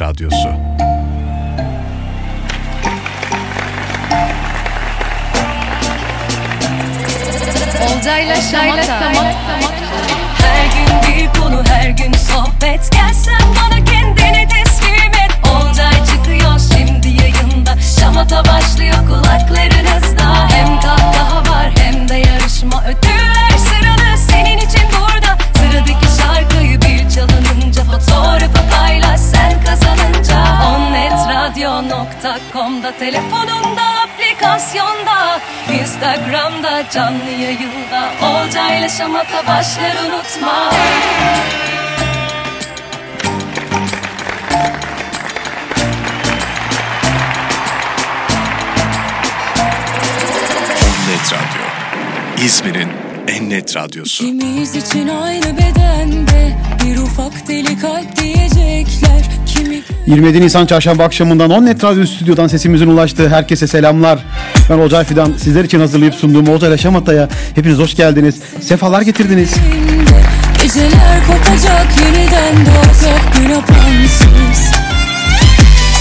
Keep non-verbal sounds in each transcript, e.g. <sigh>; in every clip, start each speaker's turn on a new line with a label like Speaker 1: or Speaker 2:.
Speaker 1: Net radyosu.
Speaker 2: Olcayla Şamata.
Speaker 3: Her gün bir konu her gün sohbet Gelsen bana kendini teslim et Olcay çıkıyor şimdi yayında Şamata başlıyor kulaklarınızda Onnetradio.com'da Telefonunda aplikasyonda Instagram'da canlı yayında Olcayla Şamata başlar unutma
Speaker 1: Net Radyo. İzmir'in en net radyosu.
Speaker 3: Kimiz için aynı bedende Bir ufak deli kalp diyecekler
Speaker 4: 27 Nisan çarşamba akşamından 10 Net Radyo Stüdyo'dan sesimizin ulaştığı herkese selamlar. Ben Olcay Fidan. Sizler için hazırlayıp sunduğum Olcay Şamata'ya hepiniz hoş geldiniz. Sefalar getirdiniz.
Speaker 3: Geceler kopacak yeniden doğacak gün apansız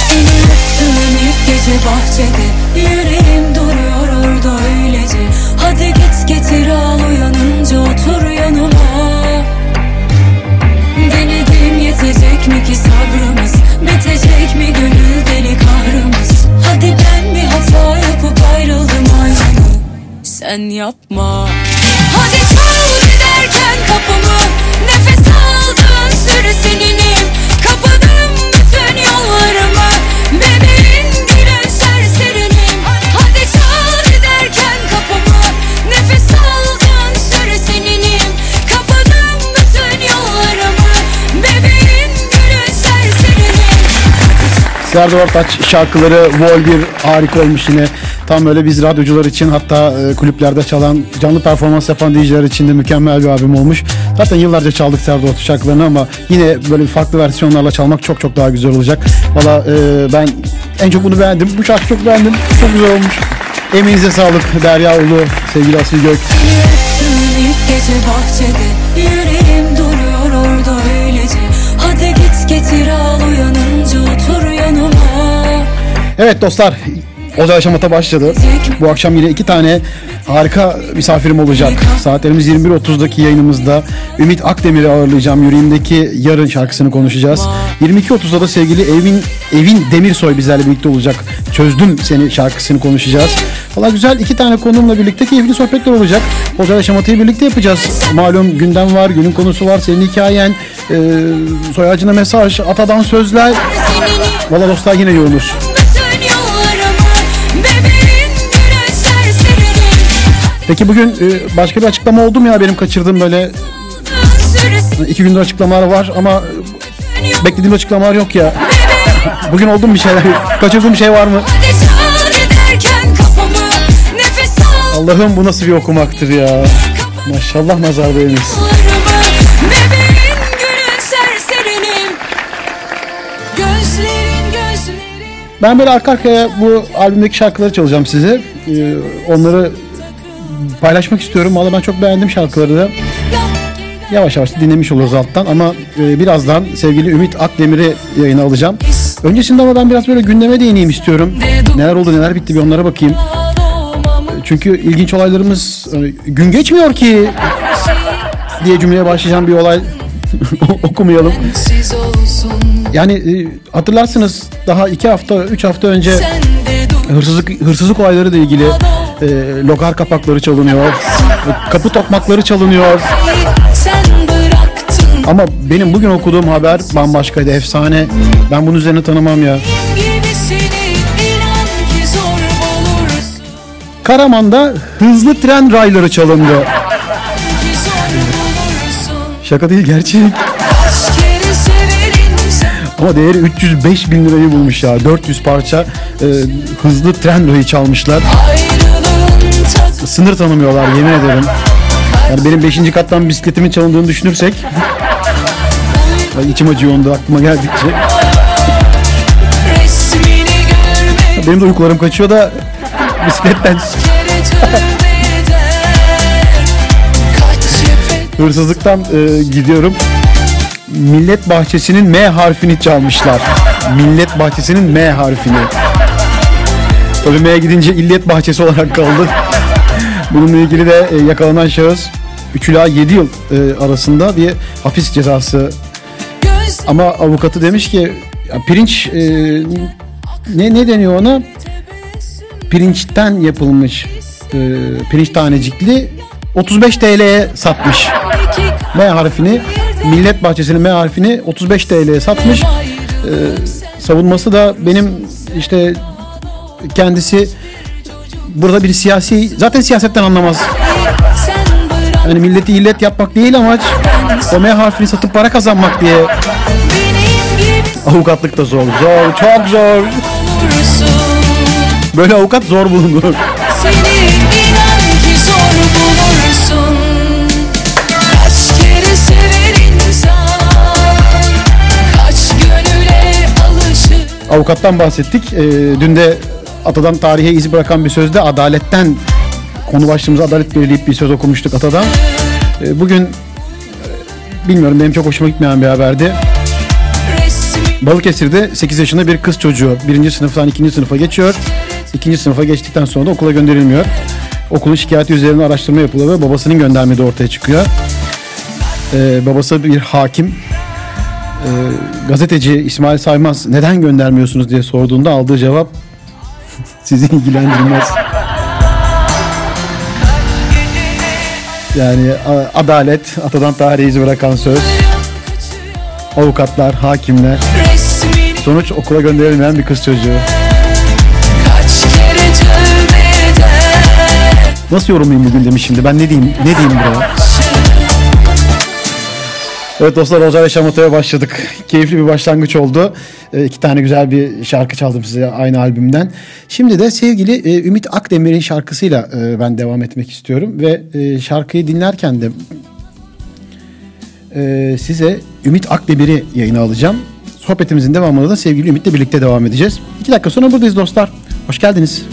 Speaker 3: Seni öptüğüm ilk gece bahçede Yüreğim duruyor orada öylece Hadi git getir al uyanınca otur yanıma Denedim yetecek mi ki sabrımız Bitecek mi gönül deli kahrımız Hadi ben bir hata yapıp ayrıldım ayrı Sen yapma. Hadi çal giderken kapımı. Nefes aldığın süre seninim Kapadım bütün yollarımı
Speaker 4: Serdar Ortaç şarkıları Vol 1 harika olmuş yine. Tam öyle biz radyocular için hatta e, kulüplerde çalan canlı performans yapan DJ'ler için de mükemmel bir albüm olmuş. Zaten yıllarca çaldık Serdar Ortaç şarkılarını ama yine böyle farklı versiyonlarla çalmak çok çok daha güzel olacak. Valla e, ben en çok bunu beğendim. Bu şarkı çok beğendim. Çok güzel olmuş. Emeğinize sağlık Derya Ulu, sevgili Asil Gök.
Speaker 3: Gece bahçede Yüreğim duruyor orada öylece Hadi git getir al yanıma
Speaker 4: Evet dostlar Oda Aşamata başladı. Bu akşam yine iki tane harika misafirim olacak. Saatlerimiz 21.30'daki yayınımızda Ümit Akdemir'i ağırlayacağım. Yüreğimdeki Yarın şarkısını konuşacağız. 22.30'da da sevgili Evin Evin Demirsoy bizlerle birlikte olacak. Çözdüm seni şarkısını konuşacağız. Valla güzel iki tane konuğumla birlikte keyifli sohbetler olacak. Oda Aşamata'yı birlikte yapacağız. Malum gündem var, günün konusu var, senin hikayen, e, soy ağacına mesaj, atadan sözler. Valla dostlar yine yoğunuz. Peki bugün e, başka bir açıklama oldu mu ya benim kaçırdığım böyle iki gündür açıklamalar var ama beklediğim açıklamalar yok ya. <laughs> Bugün oldu mu bir şeyler? <laughs> Kaçırdığım bir şey var mı? Allah'ım bu nasıl bir okumaktır ya. Maşallah nazar değmesin. Ben böyle arka arkaya bu albümdeki şarkıları çalacağım size. E, onları paylaşmak istiyorum. Valla ben çok beğendim şarkıları da. Yavaş yavaş dinlemiş oluruz alttan ama e, birazdan sevgili Ümit Akdemir'i yayına alacağım. Öncesinde ama ben biraz böyle gündeme değineyim istiyorum. Neler oldu neler bitti bir onlara bakayım. Çünkü ilginç olaylarımız e, gün geçmiyor ki diye cümleye başlayacağım bir olay <laughs> okumayalım. Yani e, hatırlarsınız daha iki hafta, üç hafta önce hırsızlık hırsızlık olayları ile ilgili e, logar kapakları çalınıyor, kapı tokmakları çalınıyor. Ama benim bugün okuduğum haber bambaşkaydı, efsane. Ben bunun üzerine tanımam ya. Karaman'da hızlı tren rayları çalındı. Şaka değil gerçek. Ama değeri 305 bin lirayı bulmuş ya. 400 parça e, hızlı tren rayı çalmışlar. Sınır tanımıyorlar yemin ederim. Yani benim 5. kattan bisikletimin çalındığını düşünürsek içim acıyor onda aklıma geldikçe. Benim de uykularım kaçıyor da bisikletten hırsızlıktan e, gidiyorum. Millet Bahçesi'nin M harfini çalmışlar. Millet Bahçesi'nin M harfini. Tabii M'ye gidince İlliyet Bahçesi olarak kaldı. Bununla ilgili de e, yakalanan şahıs 3 ila 7 yıl e, arasında bir hapis cezası. Ama avukatı demiş ki pirinç e, ne ne deniyor ona? Pirinçten yapılmış e, pirinç tanecikli 35 TL'ye satmış. M harfini Millet Bahçesi'nin M harfini 35 TL'ye satmış. Ee, savunması da benim işte kendisi burada bir siyasi zaten siyasetten anlamaz. Yani milleti illet yapmak değil amaç o M harfini satıp para kazanmak diye. Avukatlık da zor. Zor. Çok zor. Böyle avukat zor bulunur. Avukattan bahsettik. Ee, dün de Atadan tarihe iz bırakan bir sözde adaletten konu başlığımıza adalet belirleyip bir söz okumuştuk Atadan. Ee, bugün e, bilmiyorum benim çok hoşuma gitmeyen bir haberdi. Balıkesir'de 8 yaşında bir kız çocuğu birinci sınıftan ikinci sınıfa geçiyor. İkinci sınıfa geçtikten sonra da okula gönderilmiyor. Okulun şikayeti üzerine araştırma yapılıyor ve babasının göndermediği ortaya çıkıyor. Ee, babası bir hakim. Ee, gazeteci İsmail Saymaz neden göndermiyorsunuz diye sorduğunda aldığı cevap sizi ilgilendirmez. Yani adalet, atadan tarihe iz bırakan söz, avukatlar, hakimler, sonuç okula gönderilmeyen bir kız çocuğu. Nasıl yorumlayayım bugün demiş şimdi ben ne diyeyim, ne diyeyim buraya? Evet dostlar Olcay ve Şamata'ya başladık. Keyifli bir başlangıç oldu. Ee, iki tane güzel bir şarkı çaldım size aynı albümden. Şimdi de sevgili e, Ümit Akdemir'in şarkısıyla e, ben devam etmek istiyorum. Ve e, şarkıyı dinlerken de e, size Ümit Akdemir'i yayına alacağım. Sohbetimizin devamında da sevgili Ümit'le birlikte devam edeceğiz. İki dakika sonra buradayız dostlar. Hoş geldiniz.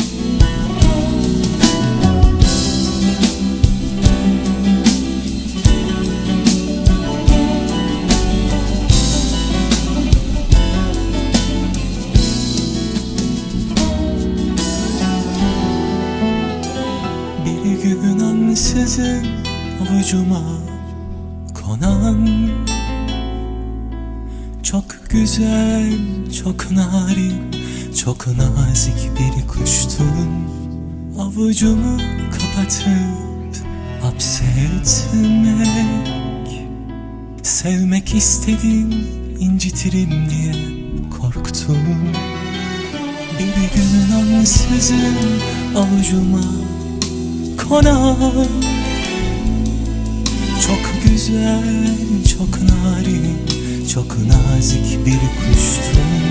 Speaker 5: Gün ansızın avucuma konan. Çok güzel, çok narin, çok nazik bir kuştun. Avucumu kapatıp hapsetmek Sevmek istedim, incitirim diye korktum. Bir gün ansızın avucuma konar Çok güzel, çok narin, çok nazik bir kuştun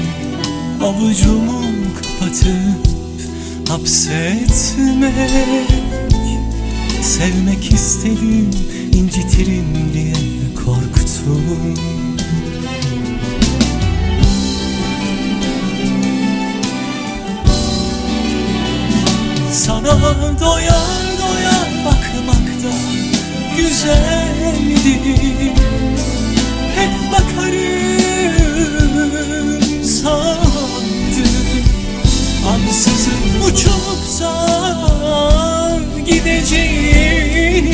Speaker 5: Avucumu kapatıp hapsetmek Sevmek istedim, incitirim diye korktum Sana doyar bakmakta güzeldi. Hep bakarım sandım Ansızın uçup da gideceğim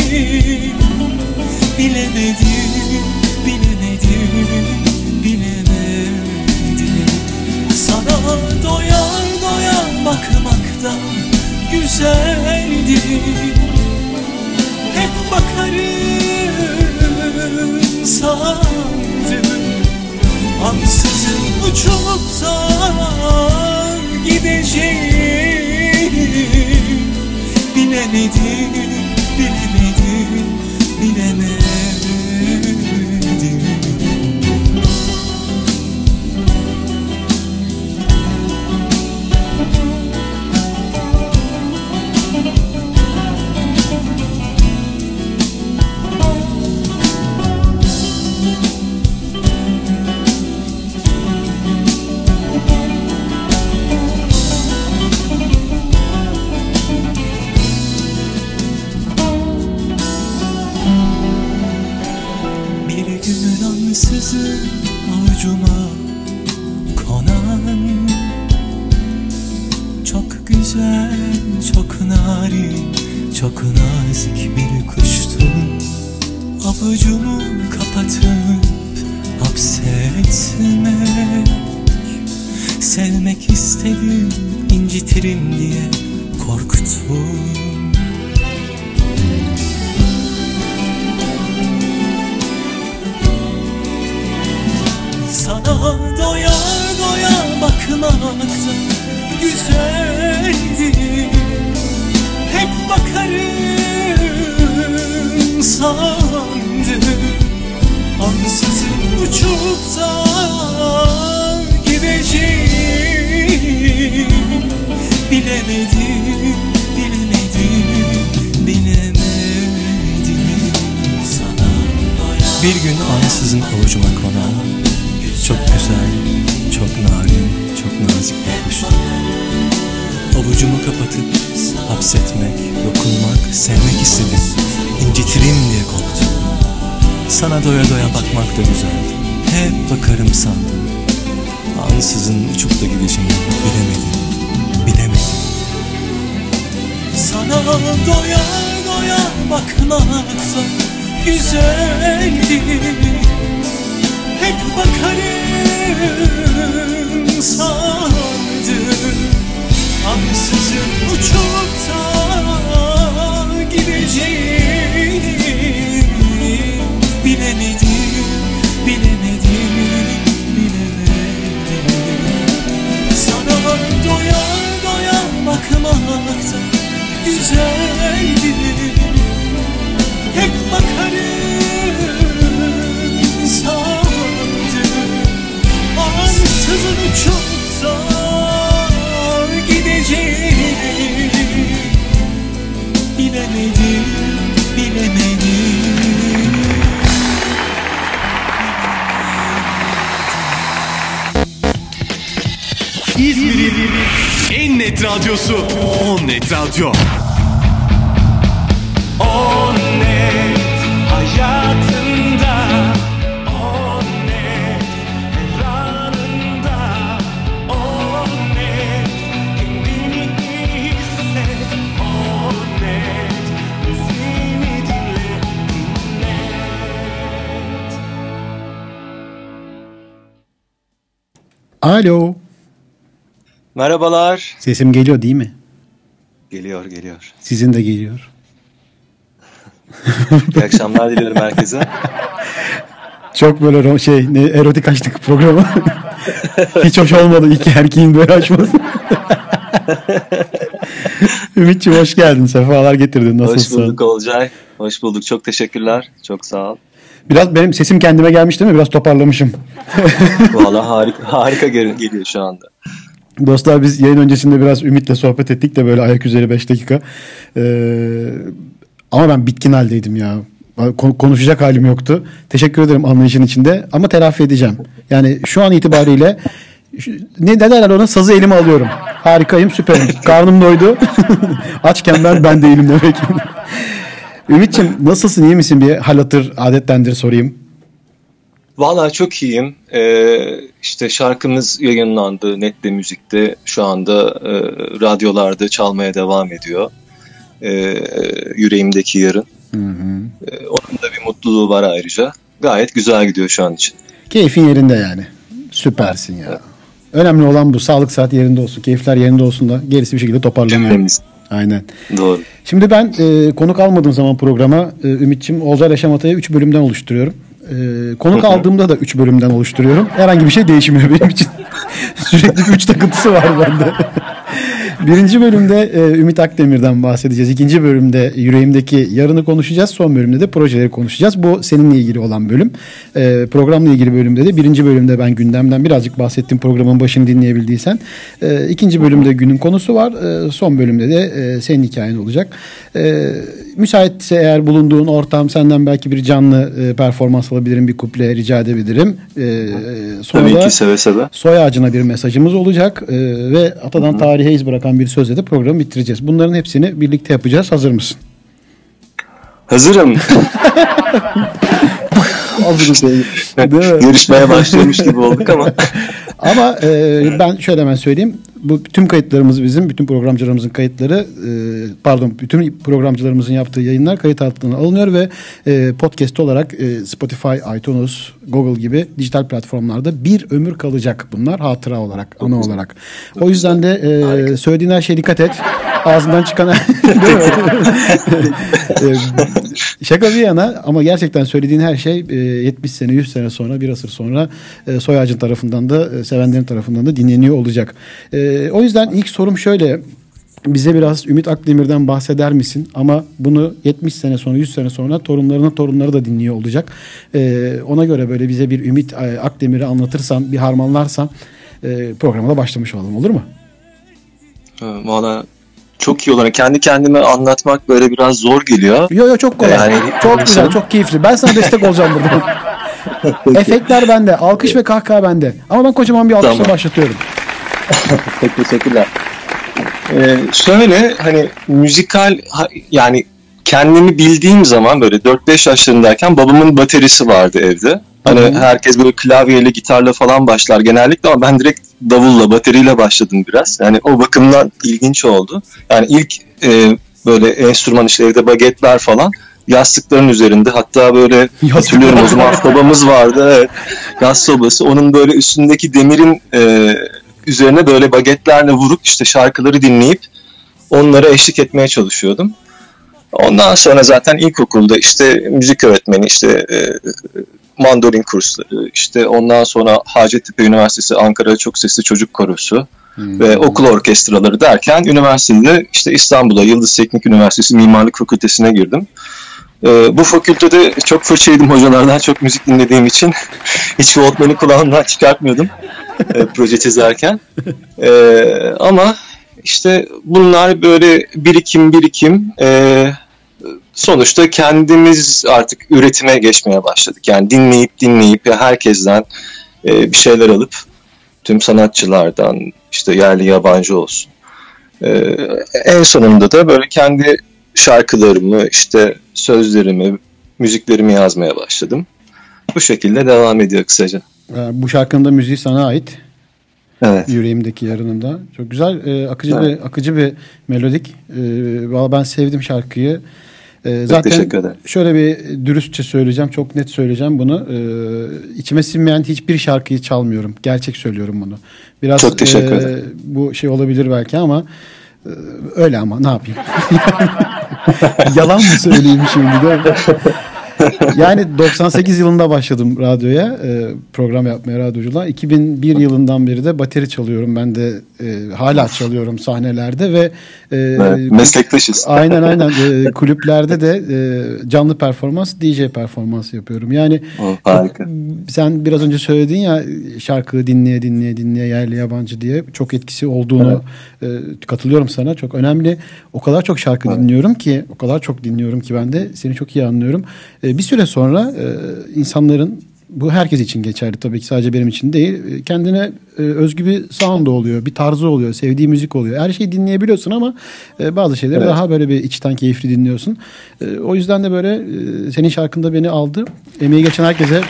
Speaker 5: Sevmek istedim, incitirim diye korktum Sana doya doya bakmak da güzeldi Hep bakarım sandım. Ansızın uçup da gideceğim Bilemedim, bilemedim, bilemedim Sana. Bir gün ansızın avucuma konan Çok güzel, çok narin, çok nazik bir kuştu. Avucumu kapatıp hapsetmek, dokunmak, sevmek istedim. İncitirim diye korktum. Sana doya doya bakmak da güzeldi. Hep bakarım sandım Ansızın uçup da gideceğimi bilemedim, bilemedim. Sana doya doya bakmak da güzeldi hep bakarım sandım Ansızın
Speaker 4: Alo.
Speaker 6: Merhabalar.
Speaker 4: Sesim geliyor değil mi?
Speaker 6: Geliyor geliyor.
Speaker 4: Sizin de geliyor.
Speaker 6: İyi akşamlar dilerim herkese. <laughs>
Speaker 4: Çok böyle şey ne erotik açtık programı. <laughs> Hiç hoş olmadı iki erkeğin böyle açması. <laughs> Ümit'ciğim hoş geldin. Sefalar getirdin.
Speaker 6: Hoş
Speaker 4: Nasılsın?
Speaker 6: bulduk Olcay. Hoş bulduk. Çok teşekkürler. Çok sağ ol.
Speaker 4: Biraz benim sesim kendime gelmiş değil mi? Biraz toparlamışım. <laughs>
Speaker 6: Valla harika, <laughs> harika gel- geliyor şu anda.
Speaker 4: Dostlar biz yayın öncesinde biraz Ümit'le sohbet ettik de böyle ayak üzeri 5 dakika. Ee, ama ben bitkin haldeydim ya. Ko- Konuşacak halim yoktu. Teşekkür ederim anlayışın içinde ama telafi edeceğim. Yani şu an itibariyle ne derler ona sazı elime alıyorum. Harikayım süperim. Karnım doydu. <laughs> Açken ben ben değilim demek. Ümit'ciğim nasılsın iyi misin bir hal hatır adettendir sorayım.
Speaker 6: Valla çok iyiyim. Ee, işte şarkımız yayınlandı. Nette Müzik'te şu anda e, radyolarda çalmaya devam ediyor. Ee, yüreğimdeki yarın. Ee, onun da bir mutluluğu var ayrıca. Gayet güzel gidiyor şu an için.
Speaker 4: Keyfin yerinde yani. Süpersin ya. Önemli olan bu. Sağlık saat yerinde olsun. Keyifler yerinde olsun da gerisi bir şekilde toparlanıyor.
Speaker 6: Cümlemiz.
Speaker 4: Aynen.
Speaker 6: Doğru.
Speaker 4: Şimdi ben e, konuk almadığım zaman programa e, Ümit'ciğim Olcay Yaşamata'yı 3 bölümden oluşturuyorum. E, konuk aldığımda da 3 bölümden oluşturuyorum. Herhangi bir şey değişmiyor benim için. <laughs> Sürekli 3 takıntısı var bende. Birinci bölümde e, Ümit Akdemir'den bahsedeceğiz. İkinci bölümde yüreğimdeki yarını konuşacağız. Son bölümde de projeleri konuşacağız. Bu seninle ilgili olan bölüm. E, programla ilgili bölümde de birinci bölümde ben gündemden birazcık bahsettim programın başını dinleyebildiysen. E, ikinci bölümde günün konusu var. E, son bölümde de e, senin hikayen olacak. E, müsaitse eğer bulunduğun ortam senden belki bir canlı e, performans alabilirim. Bir kuple rica edebilirim. E, sonra
Speaker 6: Tabii ki seve seve.
Speaker 4: soy ağacına bir mesajımız olacak e, ve atadan tarihe iz bırakan bir sözle de programı bitireceğiz. Bunların hepsini birlikte yapacağız. Hazır mısın?
Speaker 6: Hazırım. <laughs>
Speaker 4: Hazırız.
Speaker 6: Yarışmaya başlamış gibi olduk ama.
Speaker 4: Ama e, ben şöyle hemen söyleyeyim. Bu tüm kayıtlarımız bizim, bütün programcılarımızın kayıtları, e, pardon, bütün programcılarımızın yaptığı yayınlar kayıt altına alınıyor ve e, podcast olarak e, Spotify, iTunes, Google gibi dijital platformlarda bir ömür kalacak bunlar hatıra olarak, ana olarak. O yüzden de e, söylediğin her şeye dikkat et. Ağzından çıkan? <laughs> <laughs> E, Şaka bir yana ama gerçekten söylediğin her şey e, 70 sene 100 sene sonra bir asır sonra e, soy ağacın tarafından da e, sevenlerin tarafından da dinleniyor olacak. E, o yüzden ilk sorum şöyle bize biraz Ümit Akdemir'den bahseder misin? Ama bunu 70 sene sonra 100 sene sonra torunlarının torunları da dinliyor olacak. E, ona göre böyle bize bir Ümit e, Akdemir'i anlatırsan bir harmanlarsan e, programa da başlamış olalım olur mu?
Speaker 6: Valla çok iyi olarak kendi kendime anlatmak böyle biraz zor geliyor.
Speaker 4: Yo yo çok kolay.
Speaker 6: Yani-
Speaker 4: çok güzel, çok keyifli. Ben sana destek olacağım burada. <laughs> <laughs> Efektler bende, alkış ve kahkaha bende. Ama ben kocaman bir alkışla
Speaker 6: Tamam.
Speaker 4: başlatıyorum. <laughs>
Speaker 6: Çok teşekkürler. Ee, şöyle hani müzikal yani kendimi bildiğim zaman böyle 4-5 yaşlarındayken babamın baterisi vardı evde. Hani
Speaker 4: Hı hı.
Speaker 6: herkes böyle klavyeyle, gitarla falan başlar genellikle ama ben direkt davulla, bateriyle başladım biraz. Yani o bakımdan ilginç oldu. Yani ilk e, böyle enstrüman işte evde bagetler falan yastıkların üzerinde hatta böyle <laughs> hatırlıyorum o zaman sobamız vardı evet gaz sobası onun böyle üstündeki demirin e, üzerine böyle bagetlerle vurup işte şarkıları dinleyip onlara eşlik etmeye çalışıyordum. Ondan sonra zaten ilkokulda işte müzik öğretmeni işte e, mandolin kursları işte ondan sonra Hacettepe Üniversitesi Ankara Çok Sesli Çocuk Korosu ve okul orkestraları derken üniversitede işte İstanbul'a Yıldız Teknik Üniversitesi Mimarlık Fakültesine girdim. Ee, bu fakültede çok fırça yedim hocalardan çok müzik dinlediğim için <laughs> hiç Walkman'i kulağımdan çıkartmıyordum <laughs> e, proje çizerken. Ee, ama işte bunlar böyle birikim birikim e, sonuçta kendimiz artık üretime geçmeye başladık. Yani dinleyip dinleyip herkesten e, bir şeyler alıp tüm sanatçılardan işte yerli yabancı olsun. E, en sonunda da böyle kendi şarkılarımı işte sözlerimi, müziklerimi yazmaya başladım. Bu şekilde devam ediyor kısaca.
Speaker 4: Ee, Bu şarkının da müziği sana ait.
Speaker 6: Evet.
Speaker 4: Yüreğimdeki yarınında. Çok güzel, e, akıcı bir akıcı bir melodik. E, Valla ben sevdim şarkıyı. E, zaten şöyle bir dürüstçe söyleyeceğim, çok net söyleyeceğim bunu. E, içime sinmeyen hiçbir şarkıyı çalmıyorum. Gerçek söylüyorum bunu. Biraz
Speaker 6: Çok teşekkür
Speaker 4: e,
Speaker 6: ederim.
Speaker 4: bu şey olabilir belki ama e, öyle ama ne yapayım? <laughs> <laughs> Yalan mı söyleyeyim şimdi? <laughs> <laughs> Yani 98 yılında başladım radyoya e, program yapmaya radyoculuğa. 2001 yılından beri de bateri çalıyorum. Ben de e, hala çalıyorum sahnelerde ve e,
Speaker 6: Evet, meslektaşız. <laughs>
Speaker 4: aynen aynen e, kulüplerde de e, canlı performans, DJ performans yapıyorum. Yani
Speaker 6: Hı, harika.
Speaker 4: sen biraz önce söyledin ya şarkı dinleye dinleye dinleye yerli yabancı diye çok etkisi olduğunu e, katılıyorum sana. Çok önemli. O kadar çok şarkı dinliyorum ki o kadar çok dinliyorum ki ben de seni çok iyi anlıyorum. E, bir süre sonra e, insanların bu herkes için geçerli tabii ki sadece benim için değil. E, Kendine e, özgü bir sound oluyor, bir tarzı oluyor, sevdiği müzik oluyor. Her şeyi dinleyebiliyorsun ama bazı şeyleri
Speaker 6: Evet.
Speaker 4: daha böyle bir içten keyifli dinliyorsun. O yüzden de böyle senin şarkında beni aldı. Emeği geçen herkese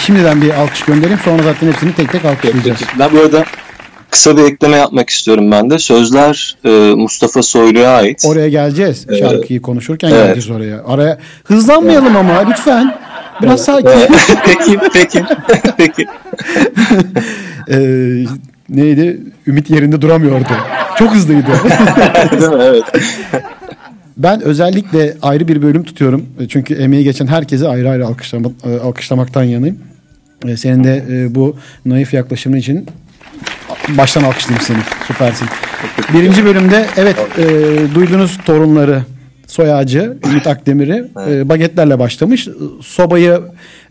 Speaker 4: şimdiden bir alkış göndereyim. Sonra zaten hepsini tek tek alkışlayacağız.
Speaker 6: Ben bu arada kısa bir ekleme yapmak istiyorum ben de. Sözler e, Mustafa Soylu'ya ait.
Speaker 4: Oraya geleceğiz.
Speaker 6: Evet.
Speaker 4: Şarkıyı konuşurken
Speaker 6: Evet.
Speaker 4: geleceğiz oraya. Araya hızlanmayalım ama lütfen. Biraz sakin. <laughs>
Speaker 6: peki, peki, <laughs> peki.
Speaker 4: Ee, neydi? Ümit yerinde duramıyordu. Çok hızlıydı. <laughs>
Speaker 6: Değil mi? Evet.
Speaker 4: Ben özellikle ayrı bir bölüm tutuyorum. E, Çünkü emeği geçen herkese ayrı ayrı alkışlama, e, alkışlamaktan yanayım. E, Senin de e, bu naif yaklaşımın için baştan alkışlayayım seni. Süpersin. Birinci bölümde evet e, duydunuz torunları soy ağacı Ümit Akdemir'i e, bagetlerle başlamış. Sobayı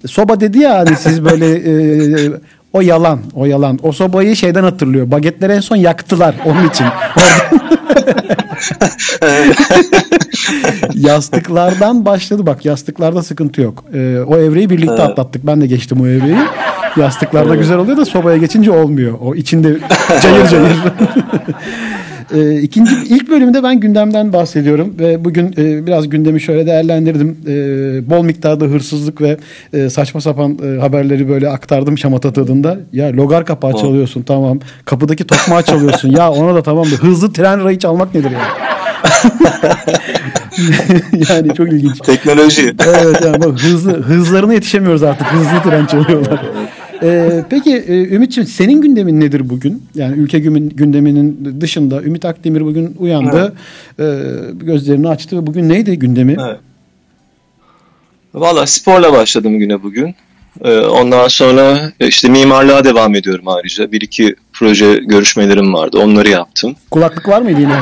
Speaker 4: soba dedi ya hani siz böyle e, o yalan o yalan. O sobayı şeyden hatırlıyor. Bagetleri en son yaktılar onun için. <laughs> <laughs> Yastıklardan başladı bak yastıklarda sıkıntı yok. Ee, o evreyi birlikte atlattık. Ben de geçtim o evreyi. Yastıklarda güzel oluyor da sobaya geçince olmuyor. O içinde cayır cayır. <laughs> E, ikinci, ilk bölümde ben gündemden bahsediyorum ve bugün e, biraz gündemi şöyle değerlendirdim. E, bol miktarda hırsızlık ve e, saçma sapan e, haberleri böyle aktardım şamata tadında. Ya logar kapağı çalıyorsun tamam. Kapıdaki tokmağı çalıyorsun. ya ona da tamam hızlı tren rayı çalmak nedir ya? <laughs> yani çok ilginç.
Speaker 6: Teknoloji.
Speaker 4: Evet yani bak hızlı hızlarına yetişemiyoruz artık. Hızlı tren çalıyorlar. Ee, <laughs> peki e, Ümit'ciğim senin gündemin nedir bugün? Yani ülke gündeminin dışında Ümit Akdemir bugün uyandı. Evet. E, gözlerini açtı ve bugün neydi gündemi? Evet.
Speaker 6: Valla sporla başladım güne bugün. Ee, ondan sonra işte mimarlığa devam ediyorum ayrıca. Bir iki proje görüşmelerim vardı. Onları yaptım.
Speaker 4: Kulaklık var mıydı yine?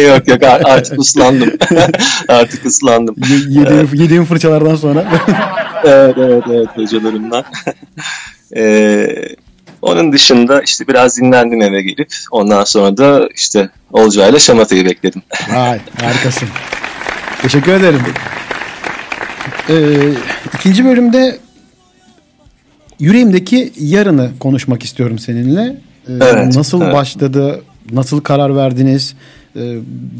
Speaker 4: <laughs>
Speaker 6: yok yok artık ıslandım. <laughs> artık ıslandım.
Speaker 4: Yediğim, yediğim fırçalardan sonra.
Speaker 6: Evet evet evet hocalarımdan. <laughs> ee, onun dışında işte biraz dinlendim eve gelip ondan sonra da işte Olcay'la Şamata'yı bekledim.
Speaker 4: Vay harikasın. Teşekkür ederim. Ee, ikinci bölümde yüreğimdeki yarını konuşmak istiyorum seninle. Ee, evet, nasıl evet. başladı, nasıl karar verdiniz? Ee,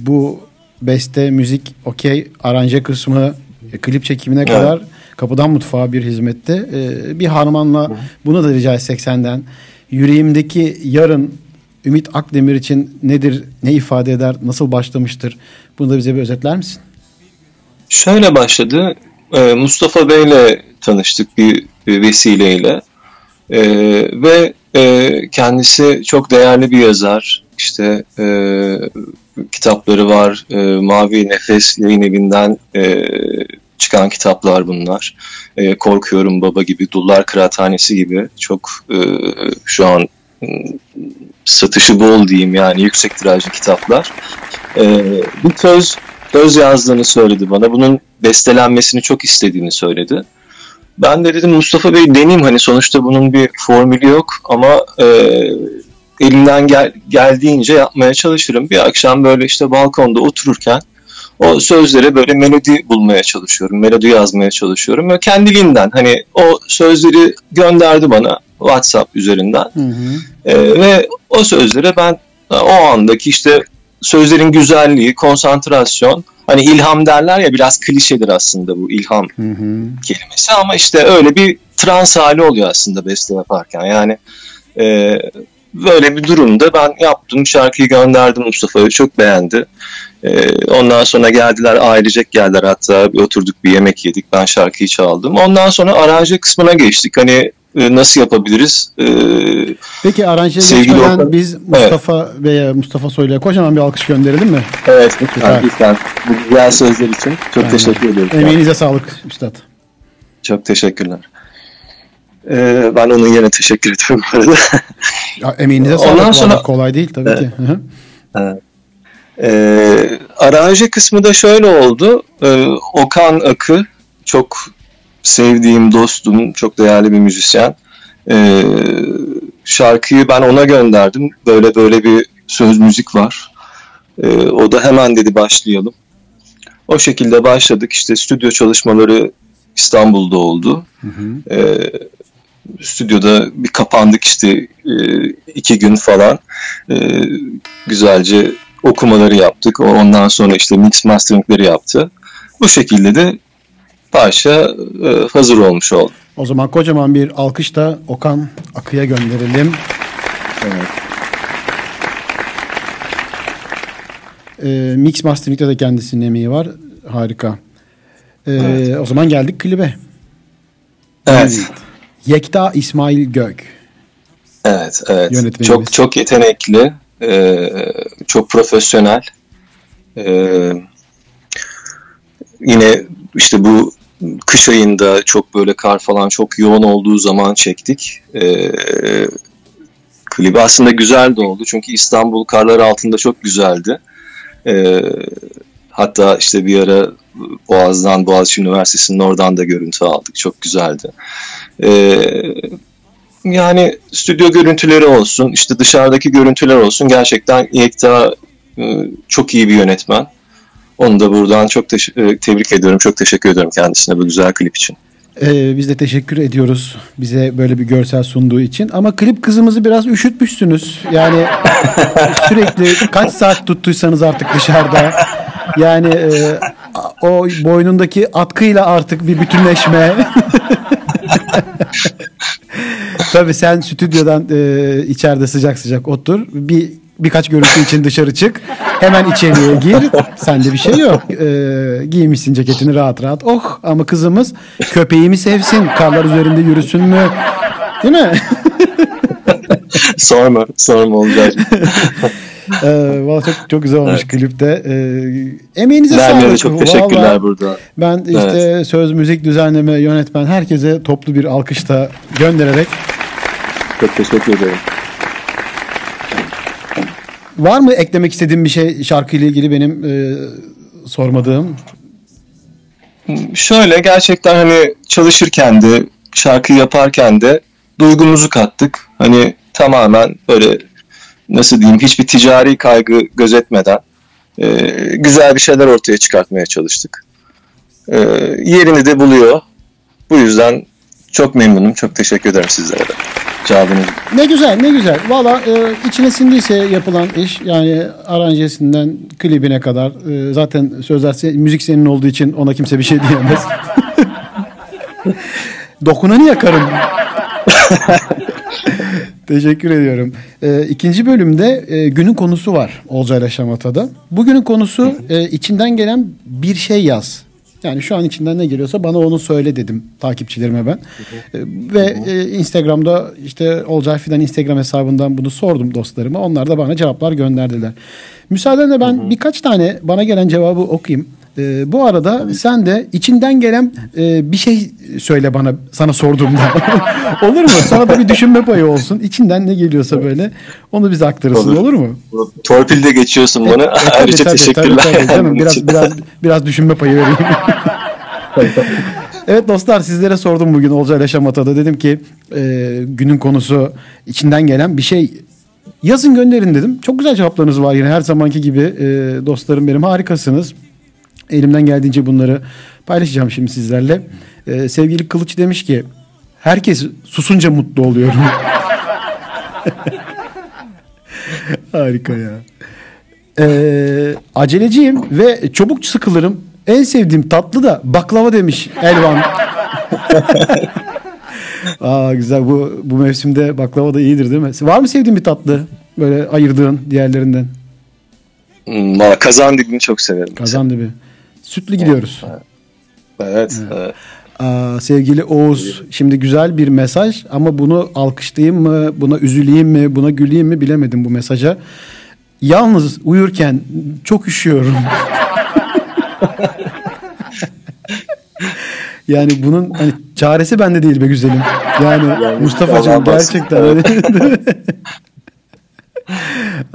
Speaker 4: bu beste, müzik, okey, aranje kısmı, e, klip çekimine evet. kadar kapıdan mutfağa bir hizmette. Ee, bir harmanla bunu da rica etsek senden. Yüreğimdeki yarın Ümit Akdemir için nedir, ne ifade eder, nasıl başlamıştır? Bunu da bize bir özetler misin?
Speaker 6: Şöyle başladı. Ee, Mustafa Bey'le tanıştık bir, vesileyle. Ee, ve e, kendisi çok değerli bir yazar. İşte e, kitapları var. E, Mavi Nefes yayın evinden e, çıkan kitaplar bunlar. E, Korkuyorum Baba gibi, Dullar Kıraathanesi gibi çok e, şu an satışı bol diyeyim yani yüksek tirajlı kitaplar. E, bir söz söz yazdığını söyledi bana. Bunun bestelenmesini çok istediğini söyledi. Ben de dedim Mustafa Bey deneyeyim hani sonuçta bunun bir formülü yok ama e, elimden gel, geldiğince yapmaya çalışırım. Bir akşam böyle işte balkonda otururken o sözlere böyle melodi bulmaya çalışıyorum. Melodi yazmaya çalışıyorum. Ve kendiliğinden hani o sözleri gönderdi bana WhatsApp üzerinden. Hı hı. E, ve o sözlere ben o andaki işte sözlerin güzelliği, konsantrasyon hani ilham derler ya biraz klişedir aslında bu ilham hı hı. kelimesi ama işte öyle bir trans hali oluyor aslında beste yaparken. Yani e, böyle bir durumda ben yaptım şarkıyı gönderdim Mustafa'ya çok beğendi. E, ondan sonra geldiler ailecek geldiler hatta bir oturduk bir yemek yedik ben şarkıyı çaldım. Ondan sonra aranje kısmına geçtik. Hani e, nasıl yapabiliriz? E,
Speaker 4: Peki aranje geçmeden Okan, biz Mustafa evet. veya Mustafa Soylu'ya kocaman bir alkış gönderelim mi?
Speaker 6: Evet lütfen, lütfen. Bu güzel sözler için çok Aynen. teşekkür ediyorum.
Speaker 4: Emeğinize sağlık Üstad.
Speaker 6: Çok teşekkürler. Ee, ben onun yerine teşekkür ediyorum
Speaker 4: ya, emeğinize sağlık. Ondan sonra kolay değil tabii evet. ki.
Speaker 6: Evet. Ee, aranje kısmı da şöyle oldu. Ee, Okan Akı çok sevdiğim dostum, çok değerli bir müzisyen. Ee, şarkıyı ben ona gönderdim. Böyle böyle bir söz müzik var. Ee, o da hemen dedi başlayalım. O şekilde başladık. İşte stüdyo çalışmaları İstanbul'da oldu. Hı hı. Ee, stüdyoda bir kapandık işte e, iki gün falan. Ee, güzelce okumaları yaptık. Ondan sonra işte mix masteringleri yaptı. Bu şekilde de parça e, hazır olmuş oldu.
Speaker 4: O zaman kocaman bir alkış da Okan Akı'ya gönderelim. Evet. E, mix Mastering'de de kendisinin emeği var. Harika. E, evet. O zaman geldik klibe.
Speaker 6: Evet.
Speaker 4: Yekta İsmail Gök.
Speaker 6: Evet, evet. Çok çok yetenekli, e, çok profesyonel. E, yine işte bu kış ayında çok böyle kar falan çok yoğun olduğu zaman çektik. E, klibi aslında güzel de oldu çünkü İstanbul karlar altında çok güzeldi. Hatta işte bir ara Boğaz'dan Boğaziçi Üniversitesi'nin oradan da görüntü aldık. Çok güzeldi. E, yani stüdyo görüntüleri olsun, işte dışarıdaki görüntüler olsun gerçekten Yekta e, çok iyi bir yönetmen. Onu da buradan çok e, tebrik ediyorum. Çok teşekkür ediyorum kendisine bu güzel klip için.
Speaker 4: Ee, biz de teşekkür ediyoruz bize böyle bir görsel sunduğu için. Ama klip kızımızı biraz üşütmüşsünüz. Yani <laughs> sürekli kaç saat tuttuysanız artık dışarıda. Yani e, o boynundaki atkıyla artık bir bütünleşme. <laughs> Tabii sen stüdyodan e, içeride sıcak sıcak otur. Bir birkaç görüntü için dışarı çık. Hemen içeriye gir. Sende bir şey yok. E, giymişsin ceketini rahat rahat. Oh ama kızımız köpeğimi sevsin. Karlar üzerinde yürüsün mü? Değil mi? <laughs>
Speaker 6: sorma, sorma olacak.
Speaker 4: Ee, vallahi çok çok güzel olmuş
Speaker 6: Evet.
Speaker 4: klipte. Ee, emeğinize
Speaker 6: Nermin'e
Speaker 4: sağlık.
Speaker 6: çok teşekkürler
Speaker 4: Vallahi
Speaker 6: burada.
Speaker 4: Ben işte söz, müzik, düzenleme, yönetmen herkese toplu bir alkışta göndererek
Speaker 6: Çok teşekkür ederim.
Speaker 4: var mı eklemek istediğim bir şey şarkıyla ilgili benim e, sormadığım?
Speaker 6: Şöyle gerçekten hani çalışırken de şarkı yaparken de duygumuzu kattık. Hani tamamen böyle nasıl diyeyim hiçbir ticari kaygı gözetmeden e, güzel bir şeyler ortaya çıkartmaya çalıştık. E, yerini de buluyor. Bu yüzden çok memnunum. Çok teşekkür ederim sizlere de. Cevabınız
Speaker 4: Ne güzel ne güzel. Valla e, içine sindiyse yapılan iş yani aranjesinden klibine kadar e, zaten sözler müzik senin olduğu için ona kimse bir şey diyemez. <laughs> Dokunanı yakarım. <laughs> Teşekkür ediyorum. E, ikinci bölümde e, günün konusu var Olcayla Şamata'da. Bugünün konusu e, içinden gelen bir şey yaz. Yani şu an içinden ne geliyorsa bana onu söyle dedim takipçilerime ben. E, Ve e, Instagram'da işte Olcay Fidan Instagram hesabından bunu sordum dostlarıma. Onlar da bana cevaplar gönderdiler. Müsaadenle ben birkaç tane bana gelen cevabı okuyayım. E, bu arada sen de içinden gelen e, bir şey söyle bana sana sorduğumda. <laughs> olur mu? Sana da bir düşünme payı olsun. İçinden ne geliyorsa böyle onu bize aktarırsın olur,
Speaker 6: Olur.
Speaker 4: mu?
Speaker 6: torpilde geçiyorsun bana.
Speaker 4: E, tabii,
Speaker 6: Ayrıca
Speaker 4: tabii,
Speaker 6: teşekkürler.
Speaker 4: tabii, tabii canım. Biraz biraz biraz düşünme payı vereyim. Evet dostlar sizlere sordum bugün Olcay Şamata'da. Dedim ki e, günün konusu içinden gelen bir şey yazın gönderin dedim. Çok güzel cevaplarınız var yine her zamanki gibi e, dostlarım benim harikasınız. Elimden geldiğince bunları paylaşacağım şimdi sizlerle. E, sevgili Kılıç demiş ki herkes susunca mutlu oluyor. <laughs> Harika ya. Ee, aceleciyim ve çabuk sıkılırım. En sevdiğim tatlı da baklava demiş Elvan. <laughs> Aa güzel bu bu mevsimde baklava da iyidir değil mi? Var mı sevdiğin bir tatlı? Böyle ayırdığın diğerlerinden.
Speaker 6: Hmm, valla kazan dibini çok severim.
Speaker 4: Kazan gibi. Sütlü gidiyoruz.
Speaker 6: Evet. evet.
Speaker 4: Aa, sevgili Oğuz şimdi güzel bir mesaj ama bunu alkışlayayım mı buna üzüleyim mi buna güleyim mi bilemedim bu mesaja. Yalnız uyurken çok üşüyorum. <laughs> <laughs> yani bunun hani çaresi bende değil be güzelim. Yani Mustafa'cığım
Speaker 6: Allah'ın bahsi.
Speaker 4: gerçekten.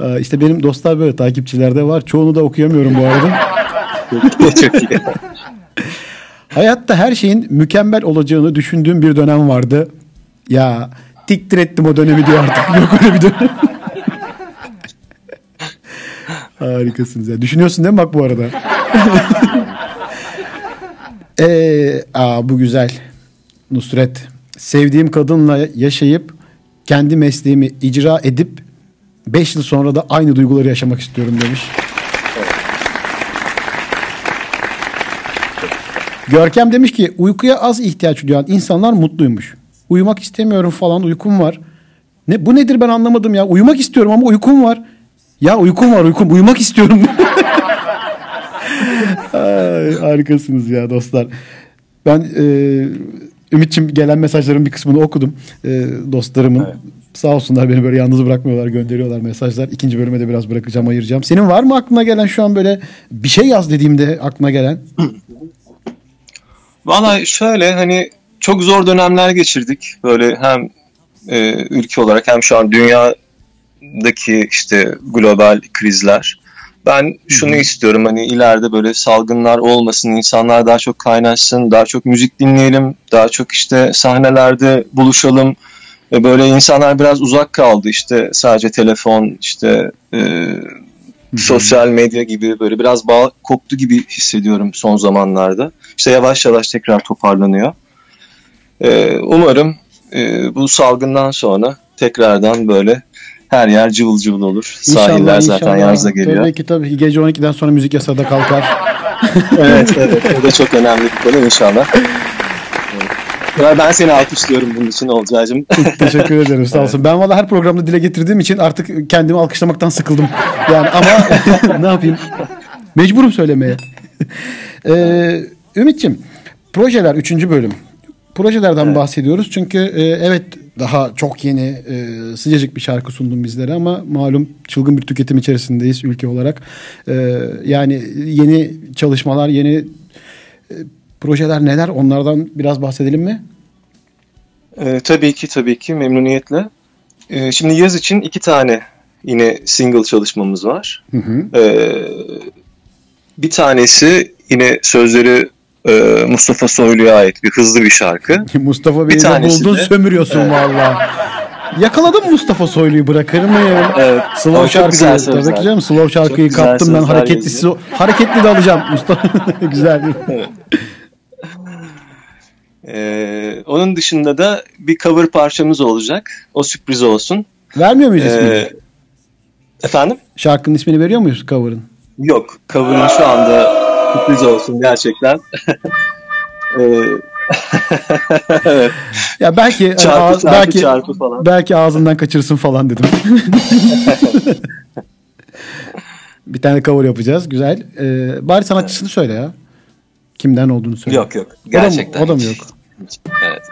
Speaker 4: <laughs> Aa, işte benim dostlar böyle takipçilerde var. Çoğunu da okuyamıyorum bu arada.
Speaker 6: çok <laughs> iyi.
Speaker 4: Hayatta her şeyin mükemmel olacağını düşündüğüm bir dönem vardı. Ya tiktir ettim o dönemi diyor artık. Yok öyle bir dönem. Harikasınız ya. Düşünüyorsun değil mi bak bu arada? Ee, aa, bu güzel. Nusret. Sevdiğim kadınla yaşayıp kendi mesleğimi icra edip 5 yıl sonra da aynı duyguları yaşamak istiyorum demiş. Görkem demiş ki uykuya az ihtiyaç duyan insanlar mutluymuş. Uyumak istemiyorum falan uykum var. Ne bu nedir ben anlamadım ya. Uyumak istiyorum ama uykum var. Ya uykum var uykum. Uyumak istiyorum. <laughs> Ay, harikasınız ya dostlar. Ben e, Ümit'ciğim gelen mesajların bir kısmını okudum. E, dostlarımın sağ olsunlar beni böyle yalnız bırakmıyorlar gönderiyorlar mesajlar. İkinci bölüme de biraz bırakacağım ayıracağım. Senin var mı aklına gelen şu an böyle bir şey yaz dediğimde aklına gelen? <clears throat>
Speaker 6: Valla şöyle hani çok zor dönemler geçirdik. Böyle hem e, ülke olarak hem şu an dünyadaki işte global krizler. Ben şunu istiyorum hani ileride böyle salgınlar olmasın, insanlar daha çok kaynaşsın, daha çok müzik dinleyelim, daha çok işte sahnelerde buluşalım. Ve böyle insanlar biraz uzak kaldı işte sadece telefon, işte e, sosyal medya gibi böyle biraz bağ koptu gibi hissediyorum son zamanlarda. İşte yavaş yavaş tekrar toparlanıyor. E, umarım e, bu salgından sonra tekrardan böyle her yer cıvıl cıvıl olur. Sahiller zaten yazda geliyor.
Speaker 4: Tabii ki tabii ki gece 12'den sonra müzik yasağı da kalkar. <laughs>
Speaker 6: evet evet o da çok önemli bir konu inşallah. Ben seni alkışlıyorum bunun için Olcay'cığım.
Speaker 4: Teşekkür ederim sağ <laughs> olsun. Ben valla her programda dile getirdiğim için artık kendimi alkışlamaktan sıkıldım. Yani ama <laughs> ne yapayım? Mecburum söylemeye. Ee, Ümit'ciğim projeler 3. bölüm. Projelerden evet. bahsediyoruz çünkü e, evet daha çok yeni e, sıcacık bir şarkı sundun bizlere ama malum çılgın bir tüketim içerisindeyiz ülke olarak. E, yani yeni çalışmalar, yeni e, projeler neler onlardan biraz bahsedelim mi?
Speaker 6: E, tabii ki tabii ki memnuniyetle. E, şimdi yaz için iki tane yine single çalışmamız var. Hı hı. E, bir tanesi yine sözleri e, Mustafa Soylu'ya ait bir hızlı bir şarkı. <laughs>
Speaker 4: Mustafa Bey'i buldun de, sömürüyorsun evet. valla. Yakaladım Mustafa Soylu'yu bırakır mıyım? Evet. Slow şarkıyı tabii canım slow şarkıyı kaptım ben hareketlisi hareketli de alacağım Mustafa. <laughs> güzel. Evet.
Speaker 6: Ee, onun dışında da bir cover parçamız olacak. O sürpriz olsun.
Speaker 4: Vermiyor muyuz ismini? Ee,
Speaker 6: efendim?
Speaker 4: Şarkının ismini veriyor muyuz cover'ın?
Speaker 6: Yok. Cover'ın şu anda sürpriz olsun gerçekten. <laughs> ee, <laughs>
Speaker 4: evet. Ya belki çarpı, çarpı, belki çarpı falan. belki ağzından kaçırsın falan dedim. <laughs> bir tane cover yapacağız. Güzel. Ee, bari sanatçısını söyle ya. Kimden olduğunu söyle.
Speaker 6: Yok yok. Gerçekten.
Speaker 4: O da mı, o da mı yok?
Speaker 6: Evet.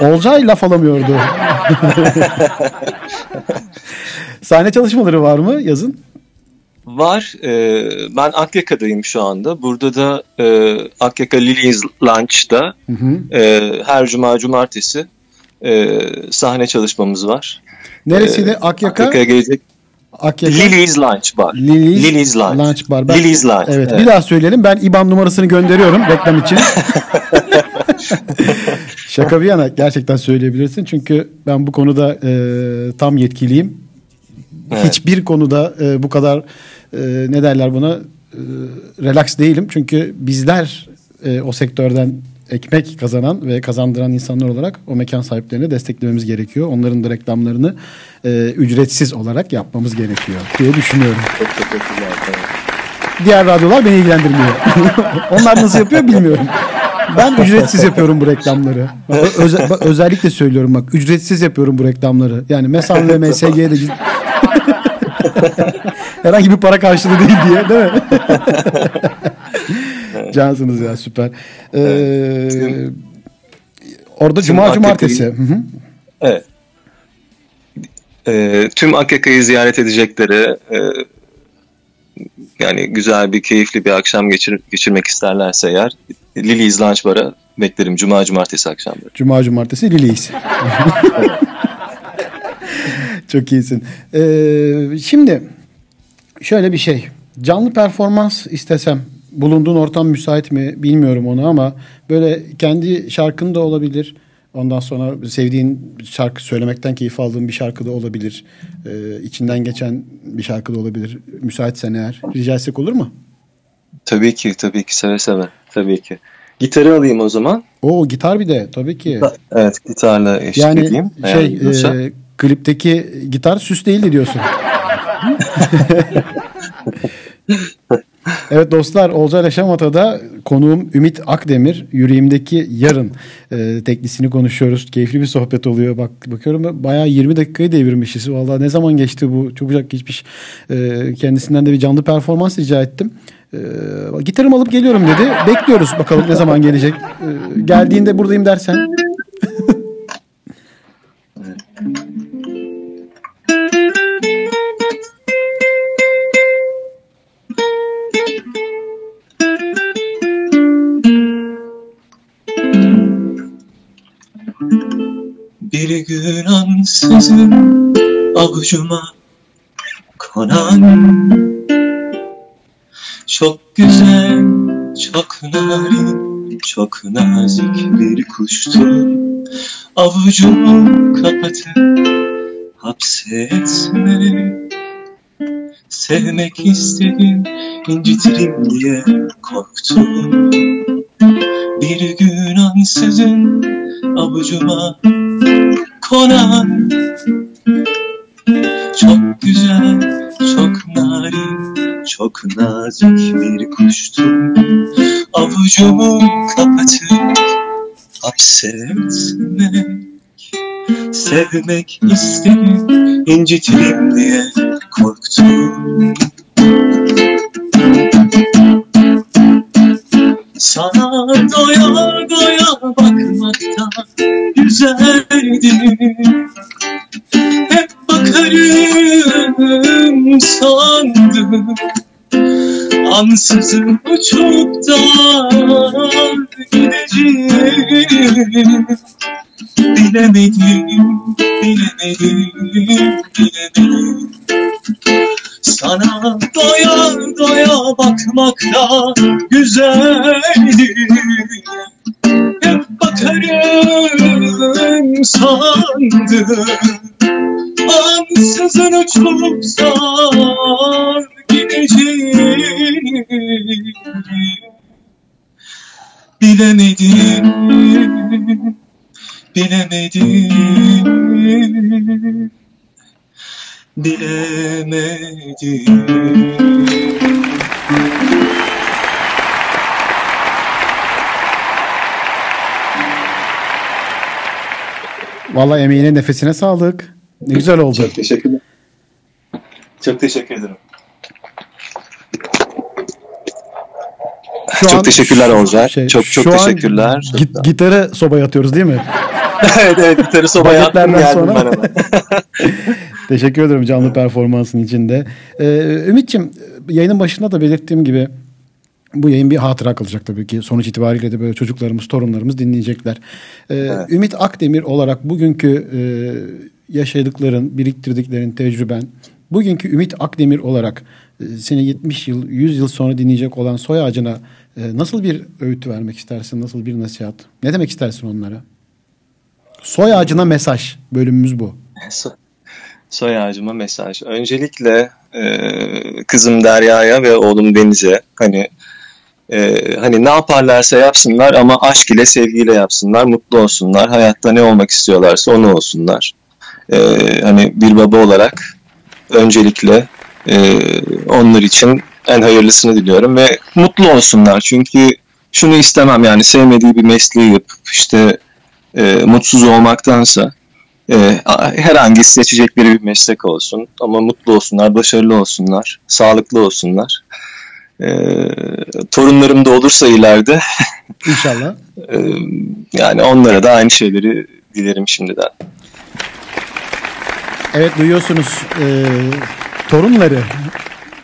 Speaker 4: Olcay laf alamıyordu. Sahne çalışmaları var mı yazın?
Speaker 6: Var. Ee, ben Akyaka'dayım şu anda. Burada da e, Akyaka Lily's Lunch'da hı hı. E, her cuma cumartesi e, sahne çalışmamız var.
Speaker 4: Neresiydi e, Akyaka?
Speaker 6: Akyaka'ya gelecek.
Speaker 4: Akyaka.
Speaker 6: Lily's Lunch Bar.
Speaker 4: Lily's,
Speaker 6: Lily's Lunch.
Speaker 4: Lunch Bar.
Speaker 6: Ben, Lily's Lunch.
Speaker 4: Evet, evet, bir daha söyleyelim. Ben IBAN numarasını gönderiyorum reklam için. <laughs> Şaka bir yana gerçekten söyleyebilirsin. Çünkü ben bu konuda e, tam yetkiliyim. Evet. Hiçbir konuda e, bu kadar e, ne derler buna e, relax değilim. Çünkü bizler e, o sektörden ekmek kazanan ve kazandıran insanlar olarak o mekan sahiplerini desteklememiz gerekiyor. Onların da reklamlarını e, ücretsiz olarak yapmamız gerekiyor diye düşünüyorum.
Speaker 6: Çok teşekkürler.
Speaker 4: Diğer radyolar beni ilgilendirmiyor. <laughs> Onlar nasıl yapıyor bilmiyorum. Ben ücretsiz yapıyorum bu reklamları. Bak, özellikle söylüyorum bak ücretsiz yapıyorum bu reklamları. Yani MESAN ve MSG'ye de <laughs> herhangi bir para karşılığı değil diye değil mi? <laughs> Cansınız ya süper. Ee, evet. Orada tüm cuma cumartesi. Hı -hı.
Speaker 6: Evet. E, tüm AKK'yı ziyaret edecekleri e, yani güzel bir keyifli bir akşam geçir, geçirmek isterlerse eğer Lily's Lunch Bar'a beklerim Cuma Cumartesi akşamları.
Speaker 4: Cuma Cumartesi Lily's. <laughs> Çok iyisin. Ee, şimdi şöyle bir şey. Canlı performans istesem bulunduğun ortam müsait mi bilmiyorum onu ama böyle kendi şarkın da olabilir. Ondan sonra sevdiğin şarkı söylemekten keyif aldığın bir şarkı da olabilir. Ee, içinden geçen bir şarkı da olabilir. Müsaitsen eğer rica etsek olur mu?
Speaker 6: Tabii ki tabii ki seve seve tabii ki. Gitarı alayım o zaman.
Speaker 4: O gitar bir de tabii ki.
Speaker 6: Evet gitarla eşlik
Speaker 4: yani,
Speaker 6: edeyim.
Speaker 4: Şey e, klipteki gitar süs değildi diyorsun. <laughs> Evet dostlar Olcay Yaşamata'da konuğum Ümit Akdemir. Yüreğimdeki yarın e, teklisini konuşuyoruz. Keyifli bir sohbet oluyor. Bak bakıyorum bayağı 20 dakikayı devirmişiz. Vallahi ne zaman geçti bu çabucak geçmiş. E, kendisinden de bir canlı performans rica ettim. E, gitarımı alıp geliyorum dedi. Bekliyoruz bakalım ne zaman gelecek. E, geldiğinde buradayım dersen.
Speaker 6: Bir gün ansızın avucuma konan. Çok güzel, çok narin, çok nazik bir kuştu Avucumu kapatıp hapsetme Sevmek istedim, incitirim diye korktum. Bir gün ansızın avucuma konan. Çok güzel, çok narin, çok nazik bir kuştum. Avucumu kapatıp ay sevmek Sevmek istedim, incitirim diye korktum. Sana doya doya bakmakta güzeldi Hep bakarım sandım Ansızın uçup da gideceğim Bilemedim, bilemedim, bilemedim sana doya doya bakmakta güzeldi Hep bakarım sandım Ansızın uçup sar Bilemedim, bilemedim bilemedim.
Speaker 4: Vallahi emeğine nefesine sağlık. Ne güzel oldu.
Speaker 6: Çok teşekkürler. Çok teşekkür ederim.
Speaker 4: Şu
Speaker 6: Çok
Speaker 4: an-
Speaker 6: teşekkürler Olcay.
Speaker 4: Şey,
Speaker 6: çok çok
Speaker 4: şu an
Speaker 6: teşekkürler.
Speaker 4: git- gitarı sobaya atıyoruz değil mi? <laughs>
Speaker 6: evet evet gitarı sobaya attım geldim
Speaker 4: sonra.
Speaker 6: ben hemen. <laughs>
Speaker 4: Teşekkür ederim canlı performansın içinde. Ee, Ümit'ciğim yayının başında da belirttiğim gibi bu yayın bir hatıra kalacak tabii ki. Sonuç itibariyle de böyle çocuklarımız, torunlarımız dinleyecekler. Ee, Ümit Akdemir olarak bugünkü e, yaşadıkların, biriktirdiklerin, tecrüben, bugünkü Ümit Akdemir olarak e, seni 70 yıl, 100 yıl sonra dinleyecek olan soy ağacına e, nasıl bir öğüt vermek istersin, nasıl bir nasihat? Ne demek istersin onlara? Soy ağacına mesaj bölümümüz bu. <laughs>
Speaker 6: So- Soy ağacıma mesaj. Öncelikle e, kızım Derya'ya ve oğlum Deniz'e hani e, hani ne yaparlarsa yapsınlar ama aşk ile sevgiyle yapsınlar, mutlu olsunlar, hayatta ne olmak istiyorlarsa onu olsunlar. E, hani bir baba olarak öncelikle e, onlar için en hayırlısını diliyorum ve mutlu olsunlar çünkü şunu istemem yani sevmediği bir mesleği yapıp işte e, mutsuz olmaktansa e, herhangi seçecekleri bir meslek olsun ama mutlu olsunlar, başarılı olsunlar, sağlıklı olsunlar. E, torunlarım da olursa ileride <laughs>
Speaker 4: İnşallah.
Speaker 6: e, yani onlara da aynı şeyleri dilerim şimdiden.
Speaker 4: Evet duyuyorsunuz e, torunları.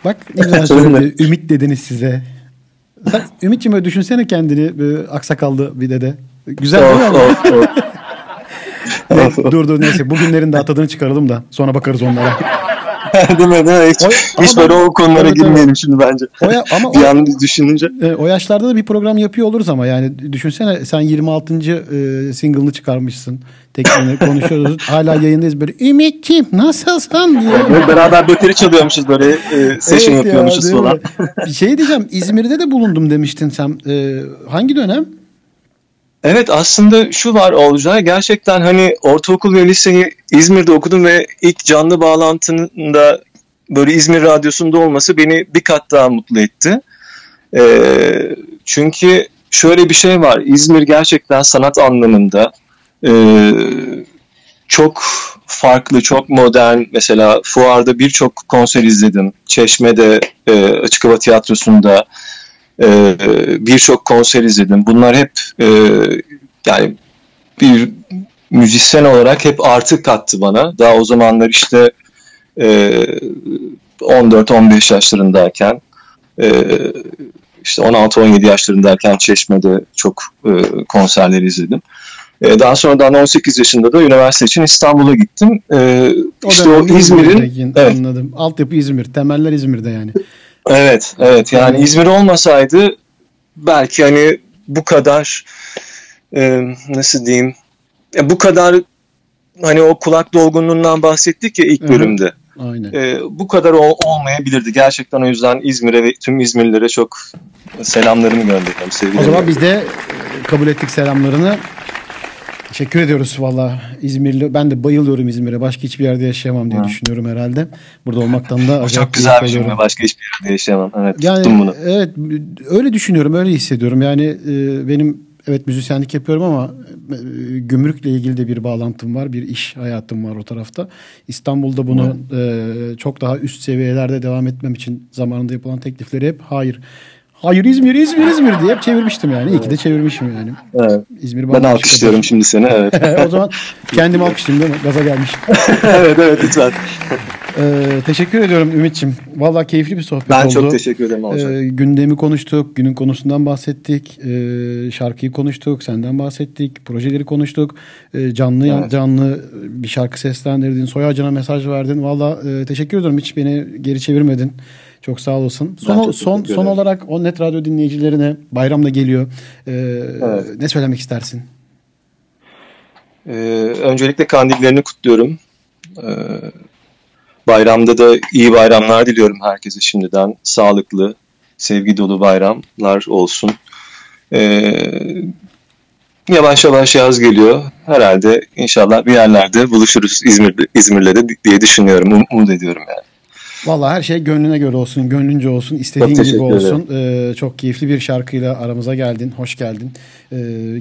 Speaker 4: Bak ne güzel <laughs> söyledi. Ümit dediniz size. Sen, Ümit'ciğim öyle düşünsene kendini böyle aksakallı bir dede. Güzel değil mi
Speaker 6: Of, of. <laughs>
Speaker 4: Ne- dur dur neyse bugünlerin daha tadını çıkaralım da sonra bakarız onlara. <laughs> <laughs>
Speaker 6: değil mi? Değil mi? Hiç,
Speaker 4: O-
Speaker 6: hiç böyle
Speaker 4: ben-
Speaker 6: o konulara
Speaker 4: tabii.
Speaker 6: girmeyelim şimdi bence.
Speaker 4: O ya- ama
Speaker 6: bir an düşününce.
Speaker 4: E, o yaşlarda da bir program yapıyor oluruz ama yani düşünsene sen 26. e, single'ını çıkarmışsın. Tekniğini <laughs> konuşuyoruz. Hala yayındayız böyle Ümit'ciğim nasılsın diye.
Speaker 6: Böyle beraber bateri çalıyormuşuz böyle e, session
Speaker 4: Evet ya,
Speaker 6: yapıyormuşuz
Speaker 4: mi?
Speaker 6: falan.
Speaker 4: Bir şey diyeceğim. İzmir'de de bulundum demiştin sen. Ee, hangi dönem?
Speaker 6: Evet aslında şu var Olcay gerçekten hani ortaokul ve liseyi İzmir'de okudum ve ilk canlı bağlantının da böyle İzmir Radyosu'nda olması beni bir kat daha mutlu etti. Ee, çünkü şöyle bir şey var İzmir gerçekten sanat anlamında e, çok farklı, çok modern. Mesela Fuar'da birçok konser izledim. Çeşme'de, e, Açık Hava Tiyatrosu'nda e, birçok konser izledim. Bunlar hep e, yani bir müzisyen olarak hep artı kattı bana. Daha o zamanlar işte e, 14-15 yaşlarındayken e, işte 16-17 yaşlarındayken Çeşme'de çok e, konserleri izledim. E, daha sonradan 18 yaşında da üniversite için İstanbul'a gittim. E, işte o İzmir'in evet,
Speaker 4: Anladım. Altyapı İzmir. Temeller İzmir'de yani.
Speaker 6: Evet, evet. Yani İzmir olmasaydı belki hani bu kadar e, nasıl diyeyim e, bu kadar hani o kulak dolgunluğundan bahsettik ya ilk bölümde.
Speaker 4: Aynen.
Speaker 6: E, bu kadar ol- olmayabilirdi. Gerçekten o yüzden İzmir'e ve tüm İzmirlilere çok selamlarımı gönderiyorum. Sevgilerimi
Speaker 4: O zaman biz de e, kabul ettik selamlarını. Teşekkür ediyoruz valla İzmirli. Ben de bayılıyorum İzmir'e. Başka hiçbir yerde yaşayamam diye düşünüyorum herhalde. Burada olmaktan da acayip
Speaker 6: çok güzel bir cümle. Başka hiçbir yerde yaşayamam. Evet
Speaker 4: Yani
Speaker 6: tuttum bunu.
Speaker 4: evet öyle düşünüyorum, öyle hissediyorum. Yani e, benim evet müzisyenlik yapıyorum ama e, gümrükle ilgili de bir bağlantım var, bir iş hayatım var o tarafta. İstanbul'da bunu e, çok daha üst seviyelerde devam etmem için zamanında yapılan teklifleri hep hayır. Hayır İzmir, İzmir, İzmir diye hep çevirmiştim yani. İyi ki de çevirmişim yani.
Speaker 6: Evet.
Speaker 4: İzmir
Speaker 6: Ben alkışlıyorum
Speaker 4: bir-
Speaker 6: şimdi seni. Evet. <laughs>
Speaker 4: o zaman kendim alkışlayayım değil mi? Gaza gelmiş. <laughs>
Speaker 6: evet evet lütfen.
Speaker 4: Ee, teşekkür ediyorum Ümit'ciğim. Vallahi keyifli bir sohbet
Speaker 6: Ben
Speaker 4: oldu.
Speaker 6: çok teşekkür ederim Olcay.
Speaker 4: Ee, gündemi konuştuk, günün konusundan bahsettik, ee, şarkıyı konuştuk, senden bahsettik, projeleri konuştuk, Ee, canlı
Speaker 6: Evet.
Speaker 4: canlı bir şarkı seslendirdin, soy ağacına mesaj verdin. Valla e, teşekkür ediyorum hiç beni geri çevirmedin. Çok sağ olasın.
Speaker 6: Ben
Speaker 4: Son son olarak o net radyo dinleyicilerine bayram da geliyor. Ee,
Speaker 6: Evet.
Speaker 4: Ne söylemek istersin?
Speaker 6: Ee, öncelikle kandillerini kutluyorum. Ee, bayramda da iyi bayramlar diliyorum herkese şimdiden. Sağlıklı, sevgi dolu bayramlar olsun. Ee, yavaş yavaş yaz geliyor. Herhalde inşallah bir yerlerde buluşuruz İzmir, İzmir'le de diye düşünüyorum. Um- Umut ediyorum yani.
Speaker 4: Vallahi her şey gönlüne göre olsun, gönlünce olsun, istediğin
Speaker 6: Çok
Speaker 4: gibi olsun. Ee, çok keyifli bir şarkıyla aramıza geldin, hoş geldin. Ee,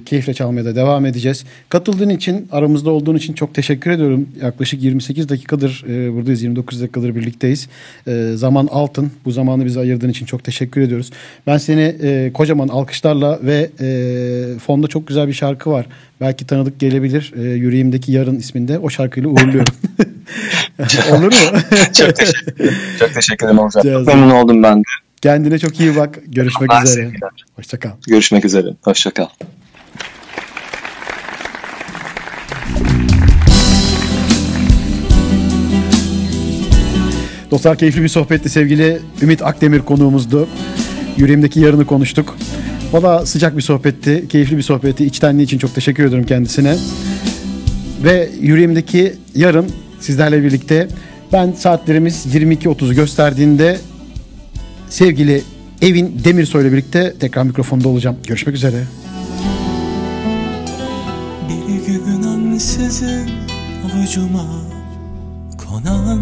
Speaker 4: keyifle çalmaya da devam edeceğiz. Katıldığın için, aramızda olduğun için çok teşekkür ediyorum. Yaklaşık 28 dakikadır e, buradayız, 29 dakikadır birlikteyiz. Ee, zaman altın, bu zamanı bize ayırdığın için çok teşekkür ediyoruz. Ben seni e, kocaman alkışlarla ve e, fonda çok güzel bir şarkı var. Belki tanıdık gelebilir. E, Yüreğimdeki Yarın isminde o şarkıyla uğurluyorum. <laughs> <laughs> Olur mu?
Speaker 6: Çok teşekkür ederim. Çok teşekkür ederim Olcay. Çok memnun oldum ben de.
Speaker 4: Kendine çok iyi bak. Görüşmek
Speaker 6: Ben
Speaker 4: üzere.
Speaker 6: sevgiler.
Speaker 4: Hoşça kal.
Speaker 6: Görüşmek üzere. Hoşça kal.
Speaker 4: Dostlar keyifli bir sohbetti. Sevgili Ümit Akdemir konuğumuzdu. Yüreğimdeki yarını konuştuk. Valla sıcak bir sohbetti. Keyifli bir sohbetti. İçtenliği için çok teşekkür ediyorum kendisine. Ve yüreğimdeki yarın sizlerle birlikte ben saatlerimiz 22.30'u gösterdiğinde sevgili Evin Demirsoy ile birlikte tekrar mikrofonda olacağım. Görüşmek üzere.
Speaker 5: Bir gün ansızın avucuma konan